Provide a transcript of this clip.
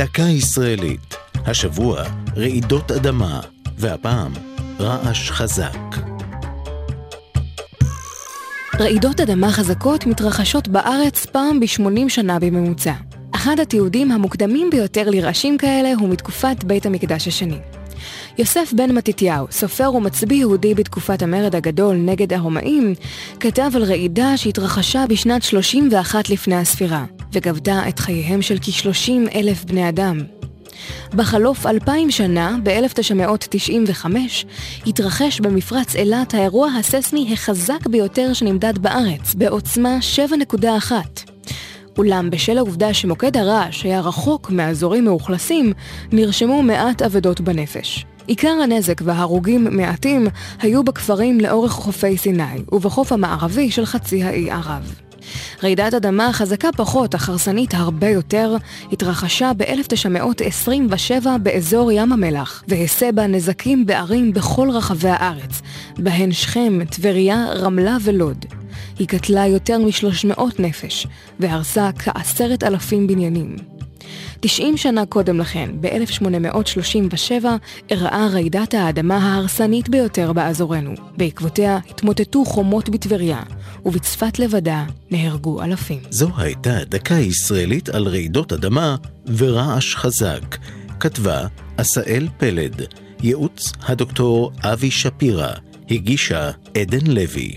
דקה ישראלית. השבוע רעידות אדמה, והפעם רעש חזק. רעידות אדמה חזקות מתרחשות בארץ פעם ב-80 שנה בממוצע. אחד התיעודים המוקדמים ביותר לרעשים כאלה הוא מתקופת בית המקדש השני. יוסף בן מתתיהו, סופר ומצביא יהודי בתקופת המרד הגדול נגד הרומאים, כתב על רעידה שהתרחשה בשנת 31 לפני הספירה, וגבתה את חייהם של כ-30 אלף בני אדם. בחלוף אלפיים שנה, ב-1995, התרחש במפרץ אילת האירוע הססמי החזק ביותר שנמדד בארץ, בעוצמה 7.1. אולם בשל העובדה שמוקד הרעש היה רחוק מאזורים מאוכלסים, נרשמו מעט אבדות בנפש. עיקר הנזק וההרוגים מעטים היו בכפרים לאורך חופי סיני ובחוף המערבי של חצי האי ערב. רעידת אדמה חזקה פחות, אך הרסנית הרבה יותר, התרחשה ב-1927 באזור ים המלח, והסבה נזקים בערים בכל רחבי הארץ, בהן שכם, טבריה, רמלה ולוד. היא קטלה יותר מ-300 נפש, והרסה כעשרת אלפים בניינים. 90 שנה קודם לכן, ב-1837, אירעה רעידת האדמה ההרסנית ביותר באזורנו. בעקבותיה התמוטטו חומות בטבריה, ובצפת לבדה נהרגו אלפים. זו הייתה דקה ישראלית על רעידות אדמה ורעש חזק. כתבה עשאל פלד, ייעוץ הדוקטור אבי שפירא, הגישה עדן לוי.